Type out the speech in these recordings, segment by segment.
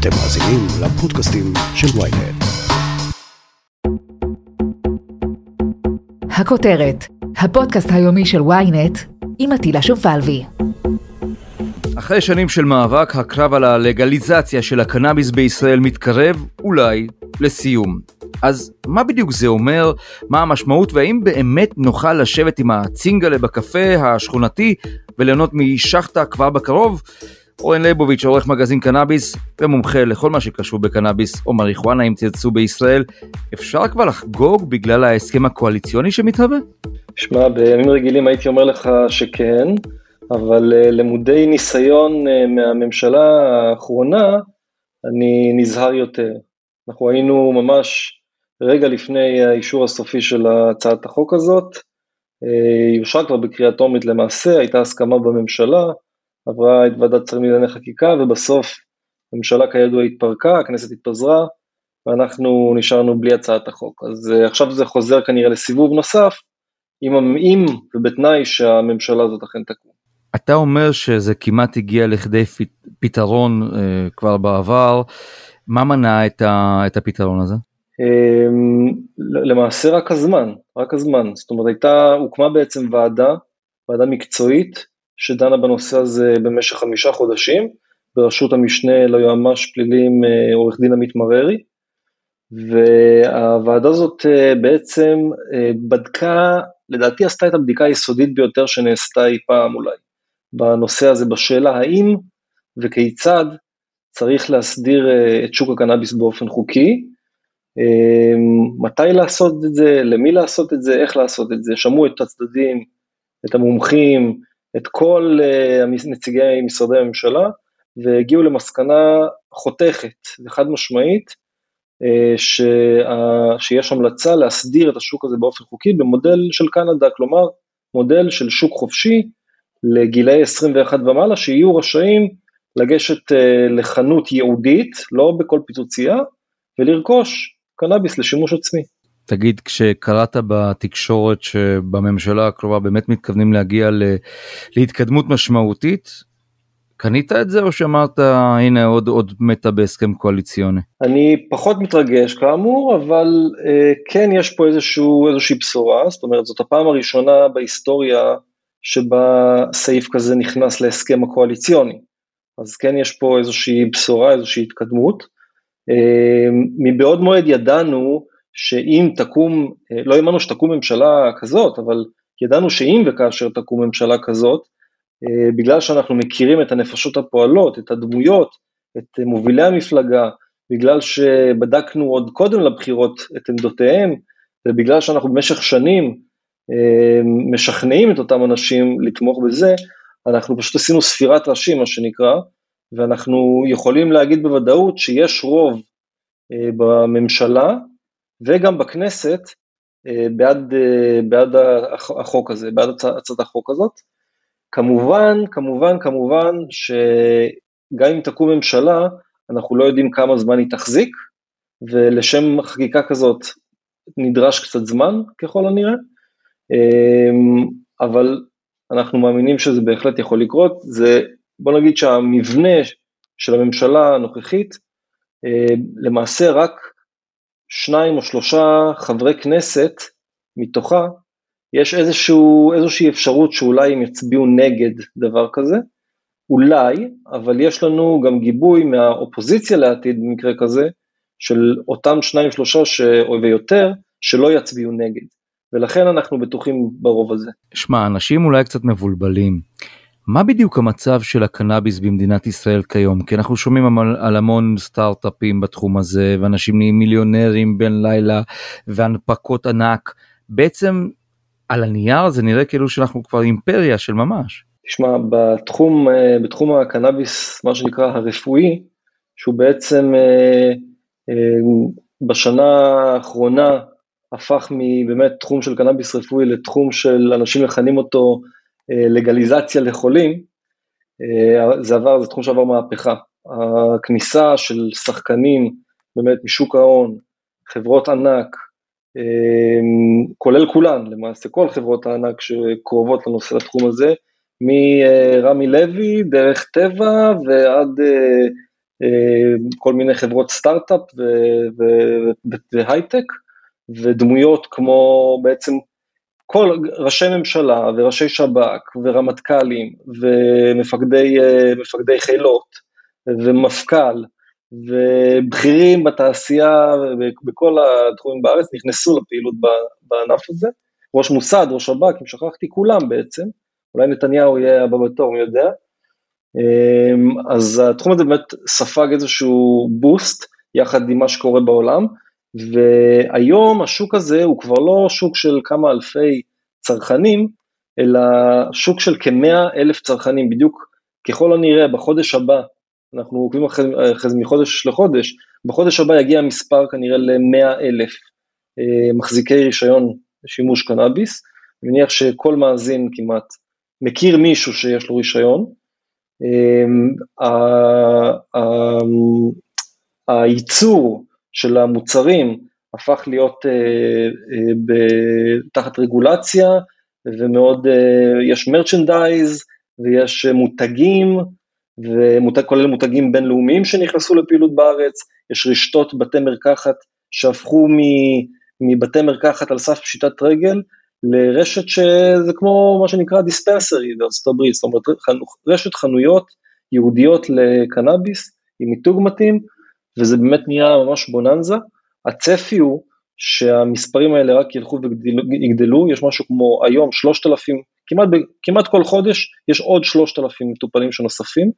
אתם מאזינים לפודקאסטים של ויינט. הכותרת, הפודקאסט היומי של ויינט עם עטילה שומפלבי. אחרי שנים של מאבק, הקרב על הלגליזציה של הקנאביס בישראל מתקרב, אולי, לסיום. אז מה בדיוק זה אומר, מה המשמעות, והאם באמת נוכל לשבת עם הצינגלה בקפה השכונתי וליהנות משחטה כבר בקרוב? אורן ליבוביץ', עורך מגזין קנאביס ומומחה לכל מה שקשור בקנאביס או מריחואנה אם תרצו בישראל, אפשר כבר לחגוג בגלל ההסכם הקואליציוני שמתהווה? שמע, בימים רגילים הייתי אומר לך שכן, אבל uh, למודי ניסיון uh, מהממשלה האחרונה, אני נזהר יותר. אנחנו היינו ממש רגע לפני האישור הסופי של הצעת החוק הזאת, אה, אושרה כבר בקריאה טרומית למעשה, הייתה הסכמה בממשלה, עברה את ועדת שרים לענייני חקיקה ובסוף הממשלה כידוע התפרקה, הכנסת התפזרה ואנחנו נשארנו בלי הצעת החוק. אז uh, עכשיו זה חוזר כנראה לסיבוב נוסף, אם, אם ובתנאי שהממשלה הזאת אכן תקום. אתה אומר שזה כמעט הגיע לכדי פתרון uh, כבר בעבר, מה מנע את, ה, את הפתרון הזה? Um, למעשה רק הזמן, רק הזמן, זאת אומרת הייתה, הוקמה בעצם ועדה, ועדה מקצועית, שדנה בנושא הזה במשך חמישה חודשים, בראשות המשנה ליועמ"ש פלילים אה, עורך דין עמית מררי, והוועדה הזאת אה, בעצם אה, בדקה, לדעתי עשתה את הבדיקה היסודית ביותר שנעשתה אי פעם אולי, בנושא הזה, בשאלה האם וכיצד צריך להסדיר את שוק הקנאביס באופן חוקי, מתי לעשות את זה, למי לעשות את זה, איך לעשות את זה, שמעו את הצדדים, את המומחים, את כל uh, נציגי משרדי הממשלה והגיעו למסקנה חותכת וחד משמעית uh, שה, שיש המלצה להסדיר את השוק הזה באופן חוקי במודל של קנדה, כלומר מודל של שוק חופשי לגילאי 21 ומעלה שיהיו רשאים לגשת uh, לחנות ייעודית, לא בכל פיצוצייה, ולרכוש קנאביס לשימוש עצמי. תגיד כשקראת בתקשורת שבממשלה הקרובה באמת מתכוונים להגיע ל... להתקדמות משמעותית קנית את זה או שאמרת הנה עוד עוד מתה בהסכם קואליציוני? אני פחות מתרגש כאמור אבל אה, כן יש פה איזשהו איזושהי בשורה זאת אומרת זאת הפעם הראשונה בהיסטוריה שבה סעיף כזה נכנס להסכם הקואליציוני אז כן יש פה איזושהי בשורה איזושהי התקדמות. אה, מבעוד מועד ידענו שאם תקום, אה, לא האמנו שתקום ממשלה כזאת, אבל ידענו שאם וכאשר תקום ממשלה כזאת, אה, בגלל שאנחנו מכירים את הנפשות הפועלות, את הדמויות, את מובילי המפלגה, בגלל שבדקנו עוד קודם לבחירות את עמדותיהם, ובגלל שאנחנו במשך שנים אה, משכנעים את אותם אנשים לתמוך בזה, אנחנו פשוט עשינו ספירת ראשים, מה שנקרא, ואנחנו יכולים להגיד בוודאות שיש רוב בממשלה וגם בכנסת אה, בעד, אה, בעד החוק הזה, בעד הצעת החוק הזאת. כמובן, כמובן, כמובן שגם אם תקום ממשלה, אנחנו לא יודעים כמה זמן היא תחזיק, ולשם חקיקה כזאת נדרש קצת זמן ככל הנראה, אה, אבל אנחנו מאמינים שזה בהחלט יכול לקרות. זה, בוא נגיד שהמבנה של הממשלה הנוכחית, למעשה רק שניים או שלושה חברי כנסת מתוכה, יש איזשהו, איזושהי אפשרות שאולי הם יצביעו נגד דבר כזה, אולי, אבל יש לנו גם גיבוי מהאופוזיציה לעתיד במקרה כזה, של אותם שניים שלושה ש... ויותר, שלא יצביעו נגד. ולכן אנחנו בטוחים ברוב הזה. שמע, אנשים אולי קצת מבולבלים. מה בדיוק המצב של הקנאביס במדינת ישראל כיום? כי אנחנו שומעים על, המון סטארט-אפים בתחום הזה, ואנשים נהיים מיליונרים בין לילה, והנפקות ענק. בעצם על הנייר זה נראה כאילו שאנחנו כבר אימפריה של ממש. תשמע, בתחום, אה, בתחום הקנאביס, מה שנקרא הרפואי, שהוא בעצם אה, אה, בשנה האחרונה הפך מבאמת תחום של קנאביס רפואי לתחום של אנשים מכנים אותו לגליזציה לחולים, אה, זה עבר, זה תחום שעבר מהפכה. הכניסה של שחקנים באמת משוק ההון, חברות ענק, אה, כולל כולן, למעשה כל חברות הענק שקרובות לנושא לתחום הזה, מרמי לוי, דרך טבע ועד כל מיני חברות סטארט-אפ והייטק, ודמויות כמו בעצם כל ראשי ממשלה וראשי שב"כ ורמטכ"לים ומפקדי חילות ומפכ"ל ובכירים בתעשייה ובכל התחומים בארץ נכנסו לפעילות בענף הזה, ראש מוסד, ראש שב"כ, אם שכחתי, כולם בעצם, אולי נתניהו יהיה הבא בתור, מי יודע, אז התחום הזה באמת ספג איזשהו בוסט יחד עם מה שקורה בעולם, והיום השוק הזה הוא כבר לא שוק של כמה אלפי צרכנים, אלא שוק של כמאה אלף צרכנים, בדיוק ככל הנראה בחודש הבא, אנחנו עוקבים אחרי זה מחודש לחודש, בחודש הבא יגיע המספר כנראה למאה אלף אה, מחזיקי רישיון לשימוש קנאביס, אני מניח שכל מאזין כמעט מכיר מישהו שיש לו רישיון, אה, הייצור של המוצרים הפך להיות אה, אה, תחת רגולציה ומאוד, אה, יש מרצ'נדייז ויש מותגים, ומותג, כולל מותגים בינלאומיים שנכנסו לפעילות בארץ, יש רשתות בתי מרקחת שהפכו מבתי מרקחת על סף פשיטת רגל לרשת שזה כמו מה שנקרא דיספרסרי בארצות הברית, זאת אומרת רשת חנויות ייעודיות לקנאביס עם מיתוג מתאים, וזה באמת נהיה ממש בוננזה. הצפי הוא שהמספרים האלה רק ילכו ויגדלו, יש משהו כמו היום 3,000, כמעט, כמעט כל חודש יש עוד 3,000 מטופלים שנוספים,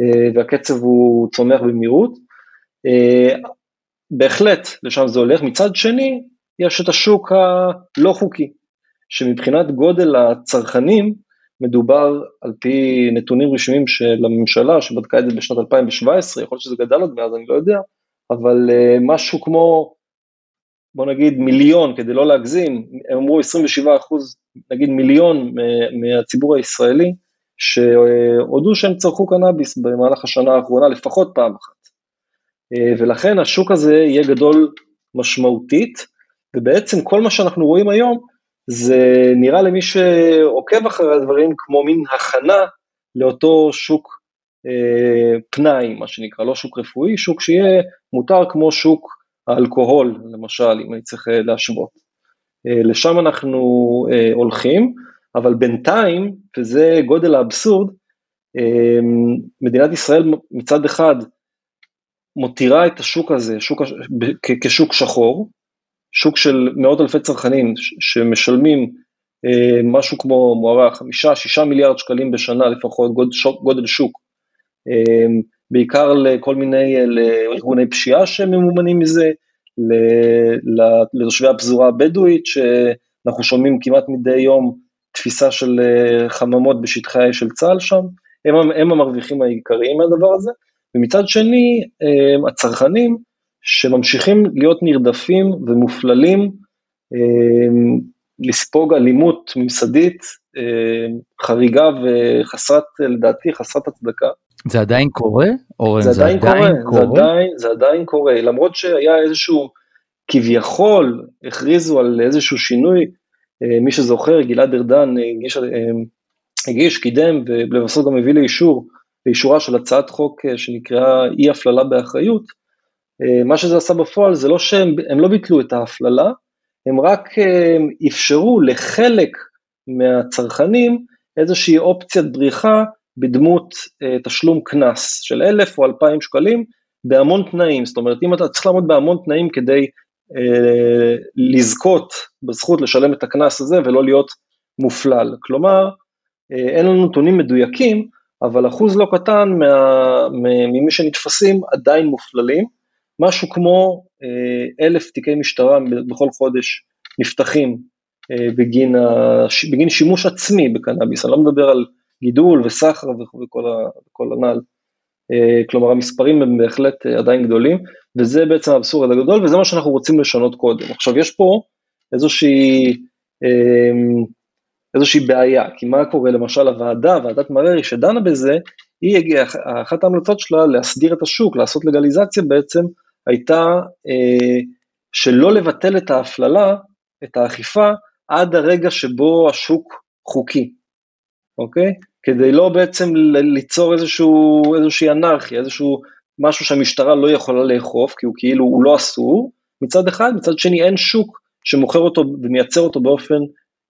אה, והקצב הוא צומח במהירות. אה, בהחלט, לשם זה הולך. מצד שני, יש את השוק הלא חוקי, שמבחינת גודל הצרכנים, מדובר על פי נתונים רשמיים של הממשלה שבדקה את זה בשנת 2017, יכול להיות שזה גדל עוד מאז, אני לא יודע, אבל uh, משהו כמו, בוא נגיד מיליון, כדי לא להגזים, הם אמרו 27 אחוז, נגיד מיליון מהציבור הישראלי, שהודו שהם צרכו קנאביס במהלך השנה האחרונה לפחות פעם אחת. Uh, ולכן השוק הזה יהיה גדול משמעותית, ובעצם כל מה שאנחנו רואים היום, זה נראה למי שעוקב אחרי הדברים כמו מין הכנה לאותו שוק אה, פנאי, מה שנקרא, לא שוק רפואי, שוק שיהיה מותר כמו שוק האלכוהול, למשל, אם אני צריך אה, להשוות. אה, לשם אנחנו אה, הולכים, אבל בינתיים, וזה גודל האבסורד, אה, מדינת ישראל מצד אחד מותירה את השוק הזה שוק, כשוק שחור, שוק של מאות אלפי צרכנים שמשלמים אה, משהו כמו מוערך, חמישה, שישה מיליארד שקלים בשנה לפחות, גודל, גודל שוק, אה, בעיקר לכל מיני, לארגוני פשיעה שממומנים מזה, לתושבי הפזורה הבדואית, שאנחנו שומעים כמעט מדי יום תפיסה של אה, חממות בשטחי האש של צה"ל שם, הם, הם המרוויחים העיקריים מהדבר הזה, ומצד שני, אה, הצרכנים, שממשיכים להיות נרדפים ומופללים, אה, לספוג אלימות ממסדית, אה, חריגה וחסרת, לדעתי, חסרת הצדקה. זה עדיין קורה? אורן, זה, זה עדיין קורה, קורה? זה, עדיין, זה עדיין קורה, למרות שהיה איזשהו, כביכול, הכריזו על איזשהו שינוי, אה, מי שזוכר, גלעד ארדן הגיש, הגיש, קידם, ולבסוף גם הביא לאישור, לאישורה של הצעת חוק שנקראה אי הפללה באחריות, אה, מה שזה עשה בפועל זה לא שהם לא ביטלו את ההפללה, הם רק אה, אפשרו לחלק מהצרכנים איזושהי אופציית בריחה בדמות אה, תשלום קנס של אלף או אלפיים שקלים בהמון תנאים, זאת אומרת אם אתה צריך לעמוד בהמון תנאים כדי אה, לזכות בזכות לשלם את הקנס הזה ולא להיות מופלל, כלומר אה, אין לנו נתונים מדויקים, אבל אחוז לא קטן מה, ממי שנתפסים עדיין מופללים, משהו כמו אה, אלף תיקי משטרה בכל חודש נפתחים אה, בגין, הש... בגין שימוש עצמי בקנאביס, אני לא מדבר על גידול וסחר וכל, ה... וכל הנ"ל, אה, כלומר המספרים הם בהחלט עדיין גדולים, וזה בעצם האבסורד הגדול, וזה מה שאנחנו רוצים לשנות קודם. עכשיו יש פה איזושהי, איזושהי בעיה, כי מה קורה? למשל הוועדה, ועדת מררי שדנה בזה, היא הגיעה, אחת ההמלצות שלה להסדיר את השוק, לעשות לגליזציה בעצם הייתה אה, שלא לבטל את ההפללה, את האכיפה, עד הרגע שבו השוק חוקי, אוקיי? כדי לא בעצם ליצור איזשהו, איזושהי אנרכיה, איזשהו משהו שהמשטרה לא יכולה לאכוף, כי הוא כאילו, הוא לא אסור, מצד אחד, מצד שני אין שוק שמוכר אותו ומייצר אותו באופן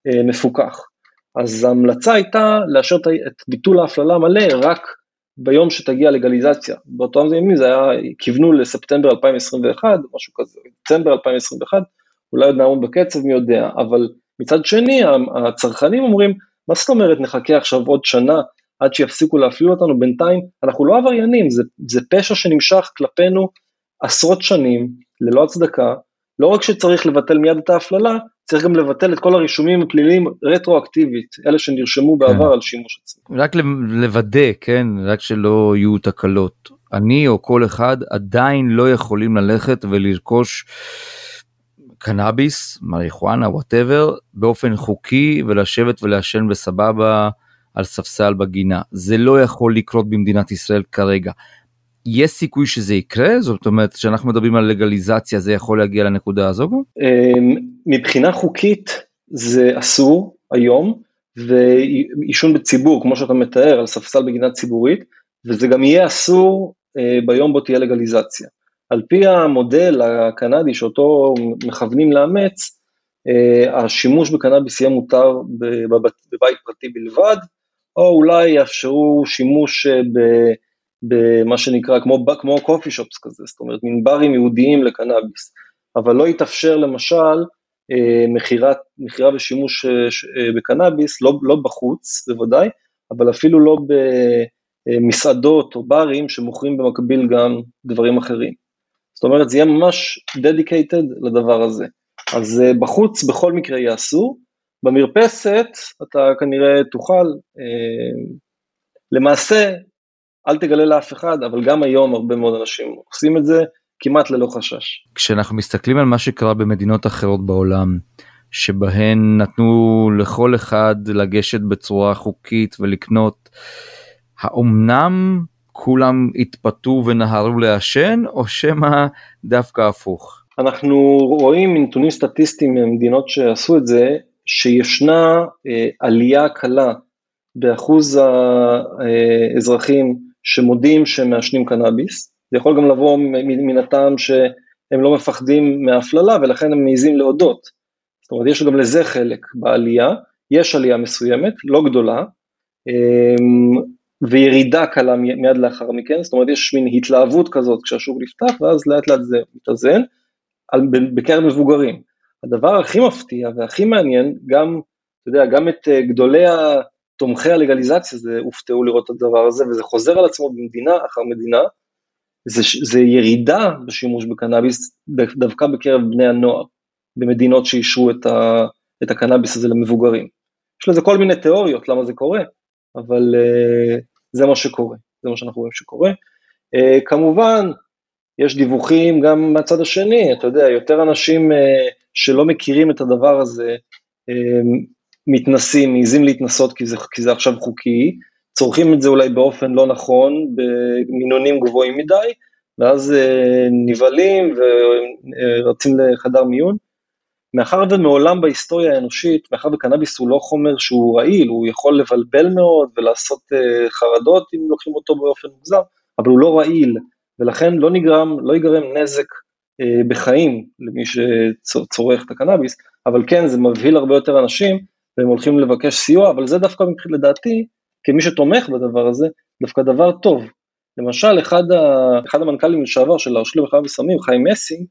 אה, מפוקח. אז ההמלצה הייתה לאשר את ביטול ההפללה המלא רק ביום שתגיע לגליזציה. באותם ימים זה היה, כיוונו לספטמבר 2021, משהו כזה, דצמבר 2021, אולי עוד נעמוד בקצב, מי יודע, אבל מצד שני, הצרכנים אומרים, מה זאת אומרת נחכה עכשיו עוד שנה עד שיפסיקו להפליל אותנו, בינתיים אנחנו לא עבריינים, זה, זה פשע שנמשך כלפינו עשרות שנים, ללא הצדקה, לא רק שצריך לבטל מיד את ההפללה, צריך גם לבטל את כל הרישומים הפליליים רטרואקטיבית, אלה שנרשמו כן. בעבר כן. על שימוש עצמי. רק לוודא, כן, רק שלא יהיו תקלות. אני או כל אחד עדיין לא יכולים ללכת ולרכוש קנאביס, מריחואנה, whatever, באופן חוקי ולשבת ולעשן בסבבה על ספסל בגינה. זה לא יכול לקרות במדינת ישראל כרגע. יש סיכוי שזה יקרה? זאת אומרת, כשאנחנו מדברים על לגליזציה זה יכול להגיע לנקודה הזו? אמ, מבחינה חוקית זה אסור היום, ועישון בציבור, כמו שאתה מתאר, על ספסל בגינה ציבורית, וזה גם יהיה אסור אה, ביום בו תהיה לגליזציה. על פי המודל הקנדי שאותו מכוונים לאמץ, אה, השימוש בקנאביס יהיה מותר בבית פרטי בלבד, או אולי יאפשרו שימוש אה, במה שנקרא כמו, כמו קופי שופס כזה, זאת אומרת מין ברים ייעודיים לקנאביס, אבל לא יתאפשר למשל אה, מכירה ושימוש בקנאביס, לא, לא בחוץ בוודאי, אבל אפילו לא במסעדות או ברים שמוכרים במקביל גם דברים אחרים. זאת אומרת, זה יהיה ממש dedicated לדבר הזה. אז בחוץ בכל מקרה יהיה אסור, במרפסת אתה כנראה תוכל, למעשה, אל תגלה לאף אחד, אבל גם היום הרבה מאוד אנשים עושים את זה כמעט ללא חשש. כשאנחנו מסתכלים על מה שקרה במדינות אחרות בעולם, שבהן נתנו לכל אחד לגשת בצורה חוקית ולקנות, האומנם כולם התפתו ונהרו לעשן, או שמא דווקא הפוך? אנחנו רואים מנתונים סטטיסטיים ממדינות שעשו את זה, שישנה אה, עלייה קלה באחוז האזרחים שמודים שהם מעשנים קנאביס, זה יכול גם לבוא מן הטעם שהם לא מפחדים מהפללה ולכן הם מעיזים להודות. זאת אומרת, יש גם לזה חלק בעלייה, יש עלייה מסוימת, לא גדולה, אמ, וירידה קלה מיד לאחר מכן, זאת אומרת יש מין התלהבות כזאת כשהשוק נפתח ואז לאט לאט זה מתאזן בקרב מבוגרים. הדבר הכי מפתיע והכי מעניין, גם, אתה יודע, גם את אה, גדולי תומכי הלגליזציה זה הופתעו לראות את הדבר הזה וזה חוזר על עצמו במדינה אחר מדינה, זה, זה ירידה בשימוש בקנאביס דווקא בקרב בני הנוער, במדינות שאישרו את, ה, את הקנאביס הזה למבוגרים. יש לזה כל מיני תיאוריות למה זה קורה, אבל uh, זה מה שקורה, זה מה שאנחנו רואים שקורה. Uh, כמובן, יש דיווחים גם מהצד השני, אתה יודע, יותר אנשים uh, שלא מכירים את הדבר הזה, uh, מתנסים, מעיזים להתנסות כי זה, כי זה עכשיו חוקי, צורכים את זה אולי באופן לא נכון, במינונים גבוהים מדי, ואז uh, נבהלים ורצים לחדר מיון. מאחר ומעולם בהיסטוריה האנושית, מאחר וקנאביס הוא לא חומר שהוא רעיל, הוא יכול לבלבל מאוד ולעשות uh, חרדות אם לוקחים אותו באופן מוגזם, אבל הוא לא רעיל, ולכן לא נגרם, לא ייגרם נזק uh, בחיים למי שצורך את הקנאביס, אבל כן, זה מבהיל הרבה יותר אנשים, והם הולכים לבקש סיוע, אבל זה דווקא לדעתי, כמי שתומך בדבר הזה, דווקא דבר טוב. למשל, אחד, ה, אחד המנכ"לים לשעבר של הרשות למלחמה בסמים, חיים מסינג,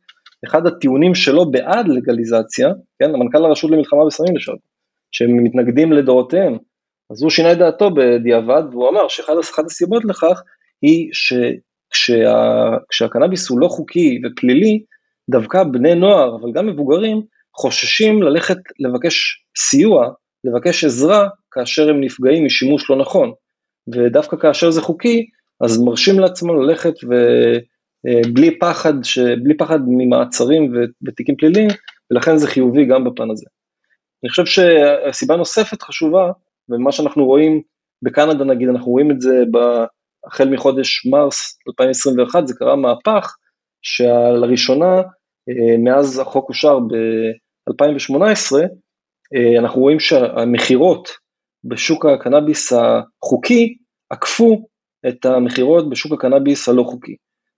אחד הטיעונים שלו בעד לגליזציה, כן, המנכ"ל הרשות למלחמה בסמים לשעבר, שהם מתנגדים לדורותיהם, אז הוא שינה את דעתו בדיעבד, והוא אמר שאחת הסיבות לכך היא שכשהקנאביס הוא לא חוקי ופלילי, דווקא בני נוער, אבל גם מבוגרים, חוששים ללכת לבקש סיוע, לבקש עזרה, כאשר הם נפגעים משימוש לא נכון. ודווקא כאשר זה חוקי, אז מרשים לעצמם ללכת ובלי אה, פחד, ש... בלי פחד ממעצרים ותיקים פליליים, ולכן זה חיובי גם בפן הזה. אני חושב שהסיבה נוספת חשובה, ומה שאנחנו רואים בקנדה נגיד, אנחנו רואים את זה החל מחודש מרס 2021, זה קרה מהפך, שלראשונה אה, מאז החוק אושר ב- 2018, אה, אנחנו רואים שהמכירות בשוק הקנאביס החוקי עקפו את המכירות בשוק הקנאביס הלא חוקי.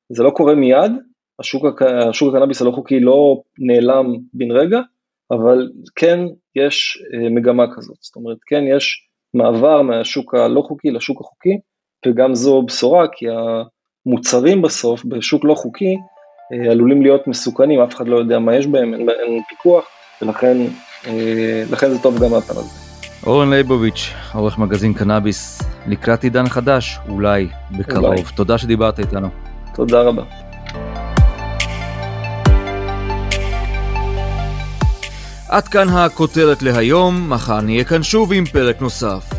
זה לא קורה מיד, השוק, השוק הקנאביס הלא חוקי לא נעלם בן רגע, אבל כן יש אה, מגמה כזאת, זאת אומרת כן יש מעבר מהשוק הלא חוקי לשוק החוקי, וגם זו בשורה כי המוצרים בסוף בשוק לא חוקי אה, עלולים להיות מסוכנים, אף אחד לא יודע מה יש בהם, אין, אין פיקוח, ולכן אה, לכן זה טוב גם מהפן הזה. אורן ליבוביץ', עורך מגזין קנאביס, לקראת עידן חדש, אולי בקרוב. אולי. תודה שדיברת איתנו. תודה רבה. עד כאן הכותרת להיום, מחר נהיה כאן שוב עם פרק נוסף.